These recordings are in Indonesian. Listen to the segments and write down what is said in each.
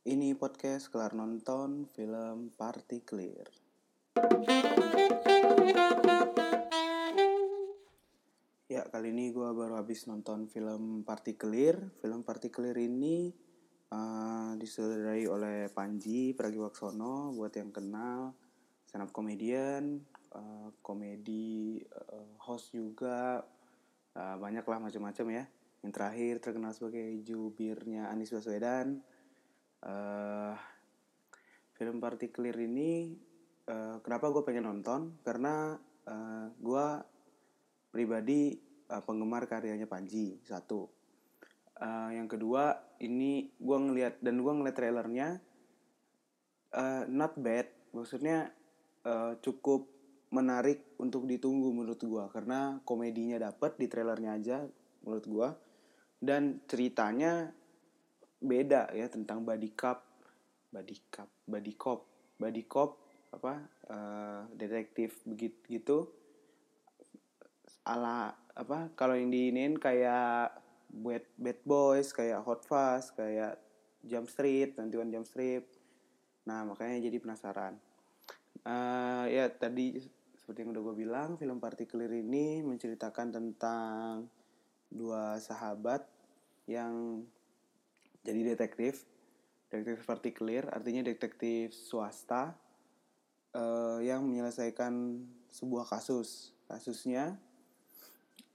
Ini podcast kelar nonton film Party Clear. Ya, kali ini gue baru habis nonton film Party Clear. Film Party Clear ini uh, disutradarai oleh Panji Pragiwaksono buat yang kenal stand up comedian, uh, komedi uh, host juga uh, banyak lah macam-macam ya. Yang terakhir terkenal sebagai jubirnya Anies Baswedan. Uh, film Party Clear ini uh, kenapa gue pengen nonton? Karena uh, gue pribadi uh, penggemar karyanya Panji satu. Uh, yang kedua ini gue ngelihat dan gue ngeliat trailernya uh, not bad, maksudnya uh, cukup menarik untuk ditunggu menurut gue karena komedinya dapet di trailernya aja menurut gue dan ceritanya beda ya tentang body cup, body cup, body cop, body cop apa uh, detektif begitu gitu. Ala apa kalau yang diinin kayak bad bad boys kayak hot fast kayak jump street nanti jump street. Nah makanya jadi penasaran. Uh, ya tadi seperti yang udah gue bilang film partikelir ini menceritakan tentang dua sahabat yang jadi detektif. Detektif partikelir artinya detektif swasta uh, yang menyelesaikan sebuah kasus. Kasusnya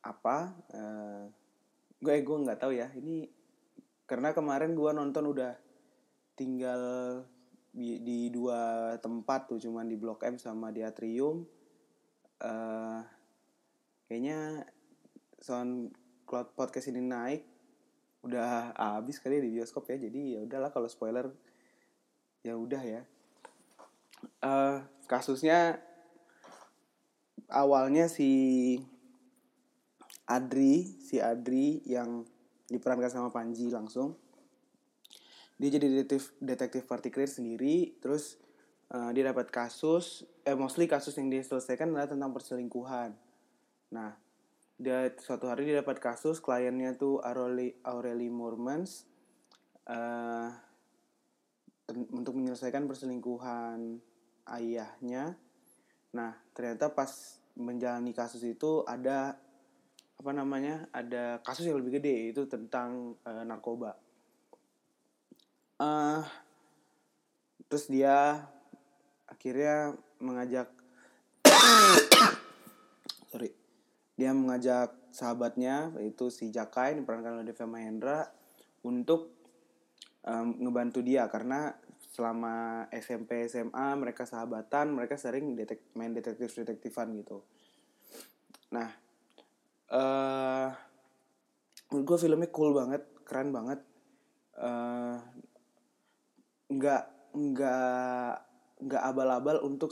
apa? Uh, gue gue nggak tahu ya. Ini karena kemarin gue nonton udah tinggal di, di dua tempat tuh cuman di Blok M sama di Atrium. Uh, kayaknya sound cloud podcast ini naik udah habis kali di bioskop ya jadi ya udahlah kalau spoiler ya udah ya. Uh, kasusnya awalnya si Adri si Adri yang diperankan sama Panji langsung. Dia jadi detektif detektif partikelir sendiri terus uh, dia dapat kasus eh mostly kasus yang dia selesaikan adalah tentang perselingkuhan. Nah dia suatu hari dia dapat kasus kliennya tuh Aureli Aureli Mormans uh, untuk menyelesaikan perselingkuhan ayahnya. Nah ternyata pas menjalani kasus itu ada apa namanya ada kasus yang lebih gede itu tentang uh, narkoba. Uh, terus dia akhirnya mengajak dia mengajak sahabatnya yaitu si Jakai diperankan oleh Deva Mahendra untuk um, ngebantu dia. Karena selama SMP SMA mereka sahabatan mereka sering detek main detektif detektifan gitu. Nah uh, menurut gue filmnya cool banget keren banget. Uh, nggak nggak nggak abal-abal untuk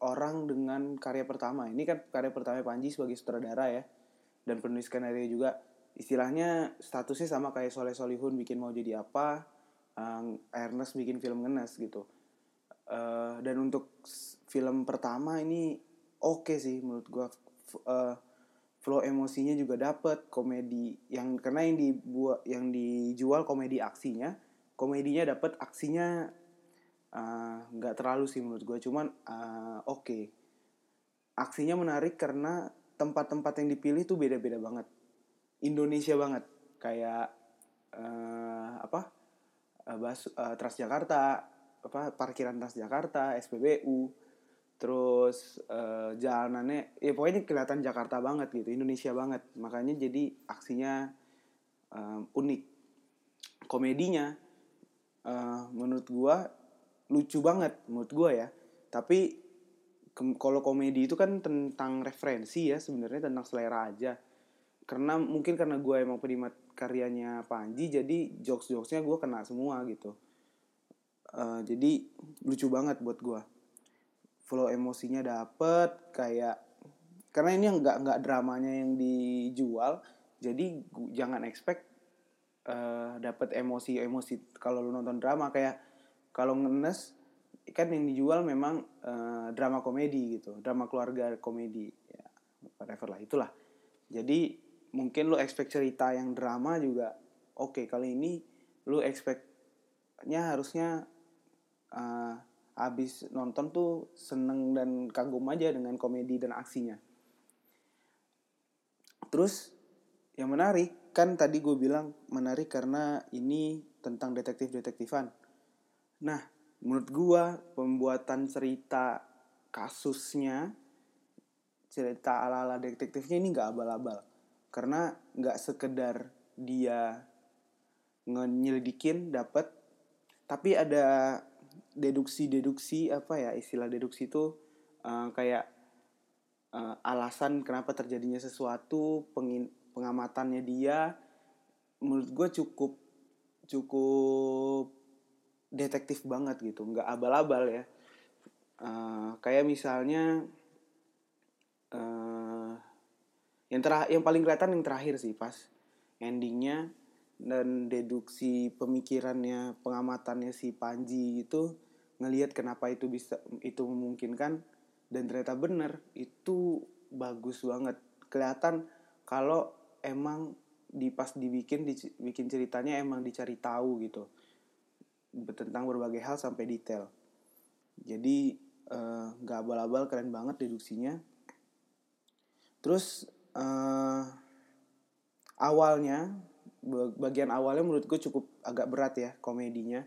seorang dengan karya pertama. Ini kan karya pertama Panji sebagai sutradara ya. Dan penulis skenario juga. Istilahnya statusnya sama kayak Soleh Solihun bikin mau jadi apa um, Ernest bikin film ngenes gitu. Uh, dan untuk film pertama ini oke okay sih menurut gue uh, flow emosinya juga dapet. Komedi yang karena yang dibuat yang dijual komedi aksinya komedinya dapet aksinya nggak uh, terlalu sih menurut gue cuman uh, oke. Okay. aksinya menarik karena tempat-tempat yang dipilih tuh beda-beda banget. Indonesia banget. Kayak uh, apa? Uh, bas uh, Transjakarta apa? Parkiran Transjakarta SPBU terus uh, jalanannya ya pokoknya kelihatan Jakarta banget gitu Indonesia banget. Makanya jadi aksinya um, unik. Komedinya uh, menurut gua lucu banget menurut gua ya. Tapi kalau komedi itu kan tentang referensi ya sebenarnya tentang selera aja. Karena mungkin karena gua emang penikmat karyanya Panji jadi jokes jokesnya gua kena semua gitu. Uh, jadi lucu banget buat gua. Flow emosinya dapet kayak karena ini nggak nggak dramanya yang dijual jadi jangan expect uh, dapet emosi emosi kalau lu nonton drama. Kayak kalau ngenes kan yang dijual memang uh, drama komedi gitu drama keluarga komedi ya whatever lah itulah. Jadi mungkin lu expect cerita yang drama juga oke. Okay, kali ini lu expect nya harusnya uh, abis nonton tuh seneng dan kagum aja dengan komedi dan aksinya. Terus yang menarik kan tadi gue bilang menarik karena ini tentang detektif-detektifan nah menurut gue pembuatan cerita kasusnya cerita ala-ala detektifnya ini nggak abal-abal. Karena nggak sekedar dia nyelidikin dapat tapi ada deduksi-deduksi apa ya istilah deduksi itu uh, kayak uh, alasan kenapa terjadinya sesuatu pengin pengamatannya dia. Menurut gue cukup cukup detektif banget gitu nggak abal-abal ya. Uh, kayak misalnya uh, yang terakhir yang paling kelihatan yang terakhir sih pas endingnya dan deduksi pemikirannya pengamatannya si Panji itu ngelihat kenapa itu bisa itu memungkinkan dan ternyata benar itu bagus banget. Kelihatan kalau emang di pas dibikin dibikin ceritanya emang dicari tahu gitu tentang berbagai hal sampai detail. Jadi eh, nggak uh, abal-abal keren banget deduksinya. Terus uh, awalnya bagian awalnya menurut gue cukup agak berat ya komedinya.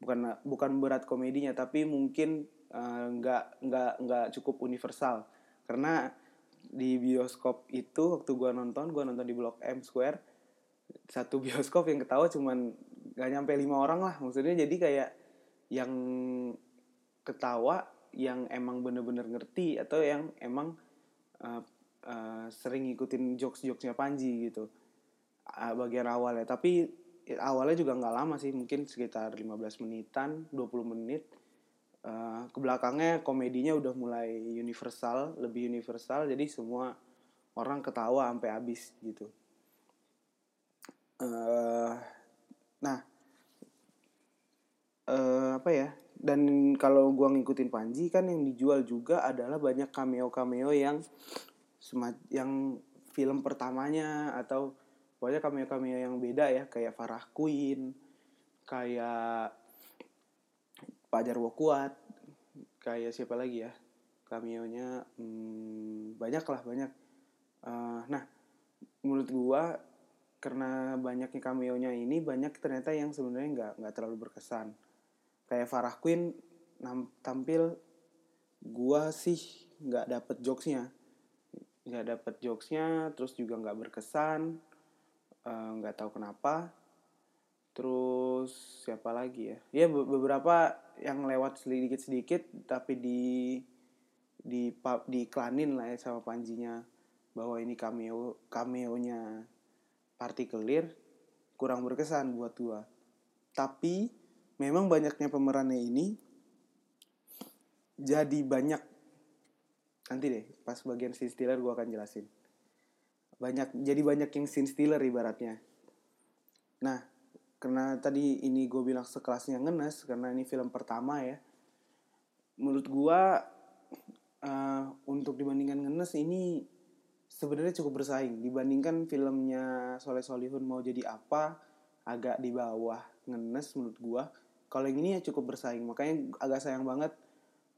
Bukan bukan berat komedinya tapi mungkin eh, nggak uh, nggak nggak cukup universal. Karena di bioskop itu waktu gue nonton gue nonton di blok M Square satu bioskop yang ketawa cuman gak nyampe lima orang lah. Maksudnya jadi kayak yang ketawa yang emang bener-bener ngerti atau yang emang uh, uh, sering ngikutin jokes-jokesnya Panji gitu. Uh, bagian awalnya. Tapi awalnya juga nggak lama sih. Mungkin sekitar 15 menitan 20 menit. Uh, ke belakangnya komedinya udah mulai universal lebih universal. Jadi semua orang ketawa sampai habis gitu. Uh, nah uh, apa ya dan kalau gua ngikutin Panji kan yang dijual juga adalah banyak cameo cameo yang yang film pertamanya atau pokoknya cameo-cameo yang beda ya kayak Farah Queen kayak Pajar Wokuat kayak siapa lagi ya cameo-nya hmm, banyak lah banyak. Uh, nah menurut gua karena banyaknya cameo-nya ini banyak ternyata yang sebenarnya nggak nggak terlalu berkesan. Kayak Farah Queen tampil gua sih nggak dapet jokesnya. Nggak dapet jokesnya terus juga nggak berkesan Eh, nggak uh, tahu kenapa. Terus siapa lagi ya? Ya beberapa yang lewat sedikit sedikit tapi di di di iklanin lah ya sama panjinya bahwa ini cameo cameo-nya partikelir kurang berkesan buat gua. Tapi memang banyaknya pemerannya ini jadi banyak. Nanti deh pas bagian si Stiller gua akan jelasin. Banyak jadi banyak yang scene stealer ibaratnya. Nah karena tadi ini gue bilang sekelasnya ngenes karena ini film pertama ya menurut gue uh, untuk dibandingkan ngenes ini sebenarnya cukup bersaing. Dibandingkan filmnya Soleh Solihun mau jadi apa agak di bawah ngenes menurut gue kalau yang ini ya cukup bersaing. Makanya agak sayang banget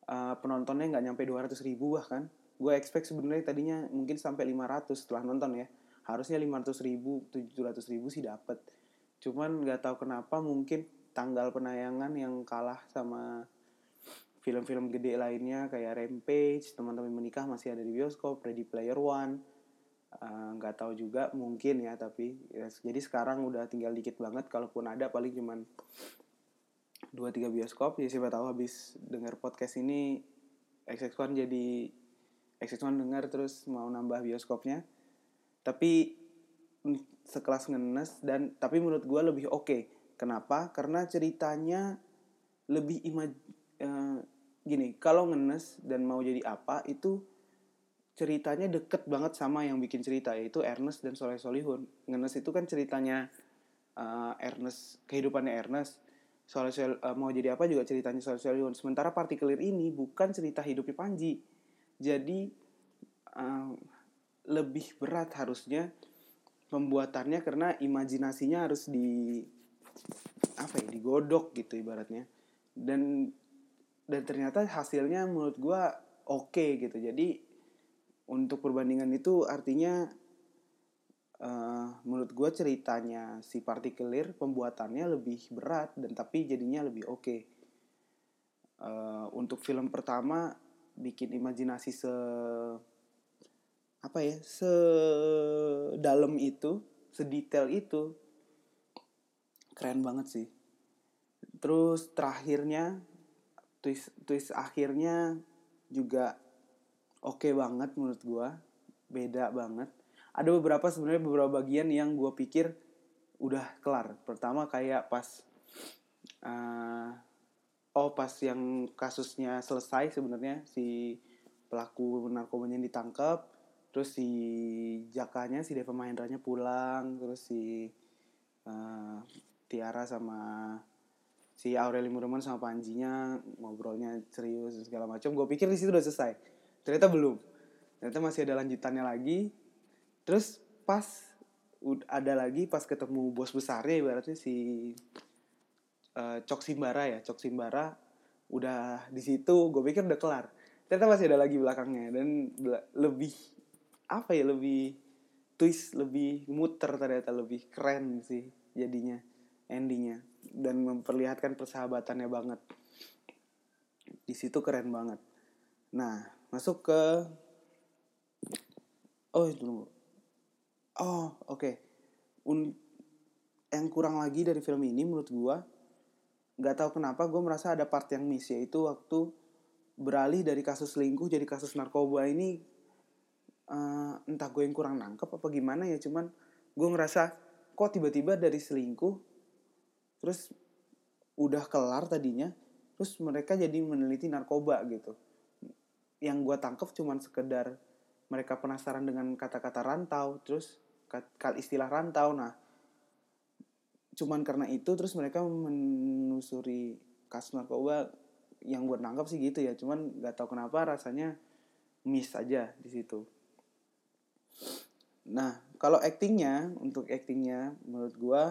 uh, penontonnya nggak nyampe 200 ribu bahkan gue expect sebenarnya tadinya mungkin sampai 500 setelah nonton ya. Harusnya 500 ribu 700 ribu sih dapat cuman nggak tahu kenapa mungkin tanggal penayangan yang kalah sama film-film gede lainnya kayak Rampage teman-teman menikah masih ada di bioskop Ready Player One. Eh, nggak uh, tahu juga mungkin ya tapi ya, jadi sekarang udah tinggal dikit banget kalaupun ada paling cuman dua tiga bioskop. Ya siapa tahu habis dengar podcast ini XX1 jadi XX1 dengar terus mau nambah bioskopnya. Tapi sekelas ngenes dan tapi menurut gue lebih oke. Okay. kenapa? Karena ceritanya lebih imaj uh, gini kalau ngenes dan mau jadi apa itu ceritanya deket banget sama yang bikin cerita yaitu Ernest dan Soleh Solihun. Ngenes itu kan ceritanya uh, Ernest kehidupannya Ernest. Soleh Soleh uh, mau jadi apa juga ceritanya Soleh Solihun. Sementara partikelir ini bukan cerita hidupnya Panji. Jadi uh, lebih berat harusnya pembuatannya karena imajinasinya harus di apa ya digodok gitu ibaratnya. Dan dan ternyata hasilnya menurut gue oke okay, gitu jadi untuk perbandingan itu artinya uh, menurut gue ceritanya si partikelir pembuatannya lebih berat dan tapi jadinya lebih oke okay. uh, untuk film pertama bikin imajinasi se apa ya sedalam itu sedetail itu keren banget sih terus terakhirnya twist twist akhirnya juga oke okay banget menurut gue beda banget. Ada beberapa sebenarnya beberapa bagian yang gue pikir udah kelar. Pertama kayak pas uh, oh pas yang kasusnya selesai sebenarnya si pelaku narkobanya ditangkap terus si jakanya si Deva Mahendranya pulang terus si uh, Tiara sama si Aureli Murman sama Panjinya ngobrolnya serius segala macam. Gue pikir di situ udah selesai. Ternyata belum. Ternyata masih ada lanjutannya lagi. Terus pas ada lagi pas ketemu bos besarnya ibaratnya si uh, Cok Simbara ya. Cok Simbara udah di situ gue pikir udah kelar. Ternyata masih ada lagi belakangnya. Dan lebih apa ya lebih twist lebih muter ternyata lebih keren sih jadinya endingnya dan memperlihatkan persahabatannya banget. Di situ keren banget. Nah masuk ke oh itu oh oke. Okay. Un yang kurang lagi dari film ini menurut gue nggak tahu kenapa gue merasa ada part yang miss yaitu waktu beralih dari kasus selingkuh jadi kasus narkoba ini uh, entah gue yang kurang nangkep apa gimana ya cuman gue ngerasa kok tiba-tiba dari selingkuh terus udah kelar tadinya terus mereka jadi meneliti narkoba gitu. Yang gue tangkep cuman sekedar mereka penasaran dengan kata-kata rantau terus kal istilah rantau. Nah cuman karena itu terus mereka menelusuri kasus narkoba yang gue tangkap sih gitu ya. Cuman nggak tahu kenapa rasanya miss aja di situ. Nah kalau actingnya untuk actingnya menurut gue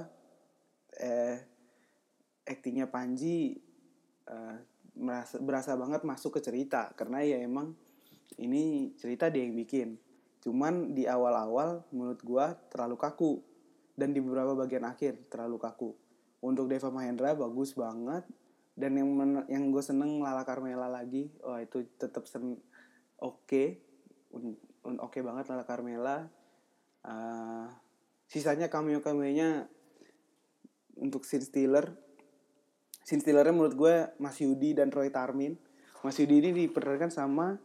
eh aktingnya Panji uh, merasa berasa banget masuk ke cerita. Karena ya emang ini cerita dia yang bikin. Cuman di awal-awal menurut gua terlalu kaku. Dan di beberapa bagian akhir terlalu kaku. Untuk Deva Mahendra bagus banget. Dan yang men yang gue seneng Lala Carmela lagi. Oh itu tetap sen oke. Okay. oke okay banget Lala Carmela. Uh, sisanya cameo cameo untuk Sin Stiller scene stealernya menurut gue Mas Yudi dan Roy Tarmin. Mas Yudi ini diperankan sama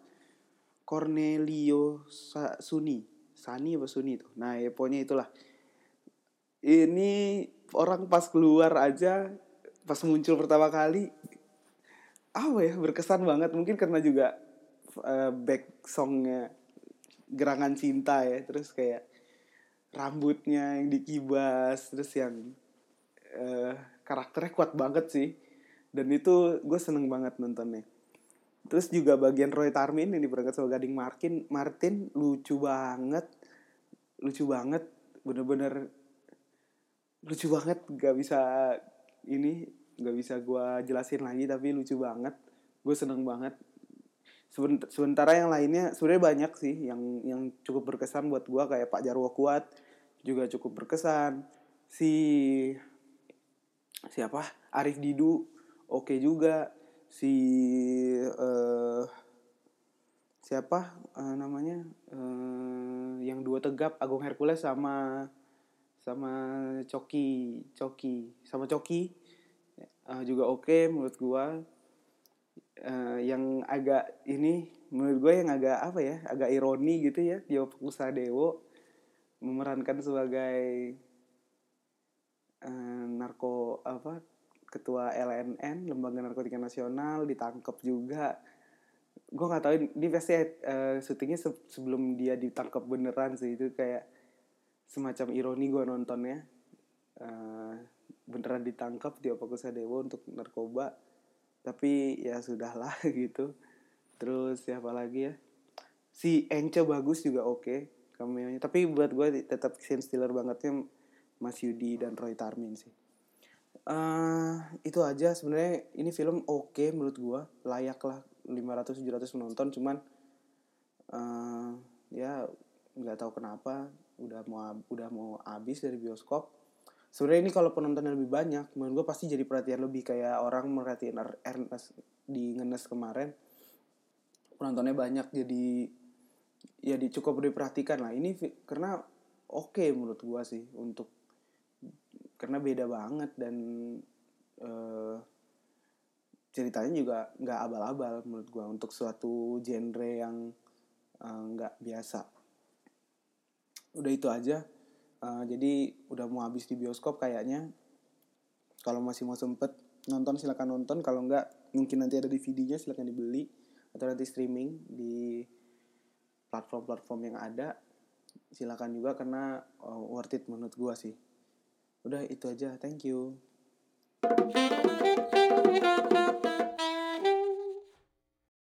Cornelio Sa Suni. Sani apa Suni tuh nah ya pokoknya itulah. Ini orang pas keluar aja pas muncul pertama kali apa ya berkesan banget. Mungkin karena juga uh, back songnya gerangan cinta ya terus kayak rambutnya yang dikibas terus yang uh, karakternya kuat banget sih. Dan itu gue seneng banget nontonnya. Terus juga bagian Roy Tarmin ini berangkat sama Gading Martin Martin lucu banget. Lucu banget. Bener-bener lucu banget. Gak bisa ini gak bisa gue jelasin lagi tapi lucu banget. Gue seneng banget. Sementara yang lainnya sebenarnya banyak sih yang yang cukup berkesan buat gue kayak Pak Jarwo Kuat juga cukup berkesan. Si siapa? Arif Didu. Oke okay juga. Si uh, siapa uh, namanya? Uh, yang dua tegap Agung Hercules sama sama Coki Coki sama Coki. Uh, juga oke okay, menurut gua. Uh, yang agak ini menurut gue yang agak apa ya agak ironi gitu ya Tio Dewo memerankan sebagai uh, narko apa ketua LNN Lembaga Narkotika Nasional ditangkap juga. Gue nggak tahu ini pasti uh, syutingnya se sebelum dia ditangkap beneran sih. Itu kayak semacam ironi gue nontonnya. Uh, beneran ditangkap di Dewo untuk narkoba. Tapi ya sudahlah gitu. Terus siapa lagi ya? Si Ence bagus juga oke okay, cameo tapi buat gue tetap scene stealer bangetnya Mas Yudi dan Roy Tarmin sih. Uh, itu aja sebenarnya. Ini film oke okay menurut gua. Layak lah 500 700 penonton. Cuman uh, ya nggak tahu kenapa. Udah mau udah mau habis dari bioskop. Sebenarnya ini kalau penontonnya lebih banyak menurut gue pasti jadi perhatian lebih. Kayak orang merhatiin er-, Ernest di ngenes kemarin. Penontonnya banyak jadi ya di cukup diperhatikan lah. Ini karena oke okay menurut gue sih untuk karena beda banget dan uh, ceritanya juga nggak abal-abal menurut gue untuk suatu genre yang eh, nggak uh, biasa. Udah itu aja. Uh, jadi udah mau habis di bioskop kayaknya. Kalau masih mau sempet nonton silakan nonton. Kalau nggak mungkin nanti ada DVD-nya silakan dibeli. Atau nanti streaming di platform-platform yang ada. Silakan juga karena worth it menurut gua sih udah itu aja. Thank you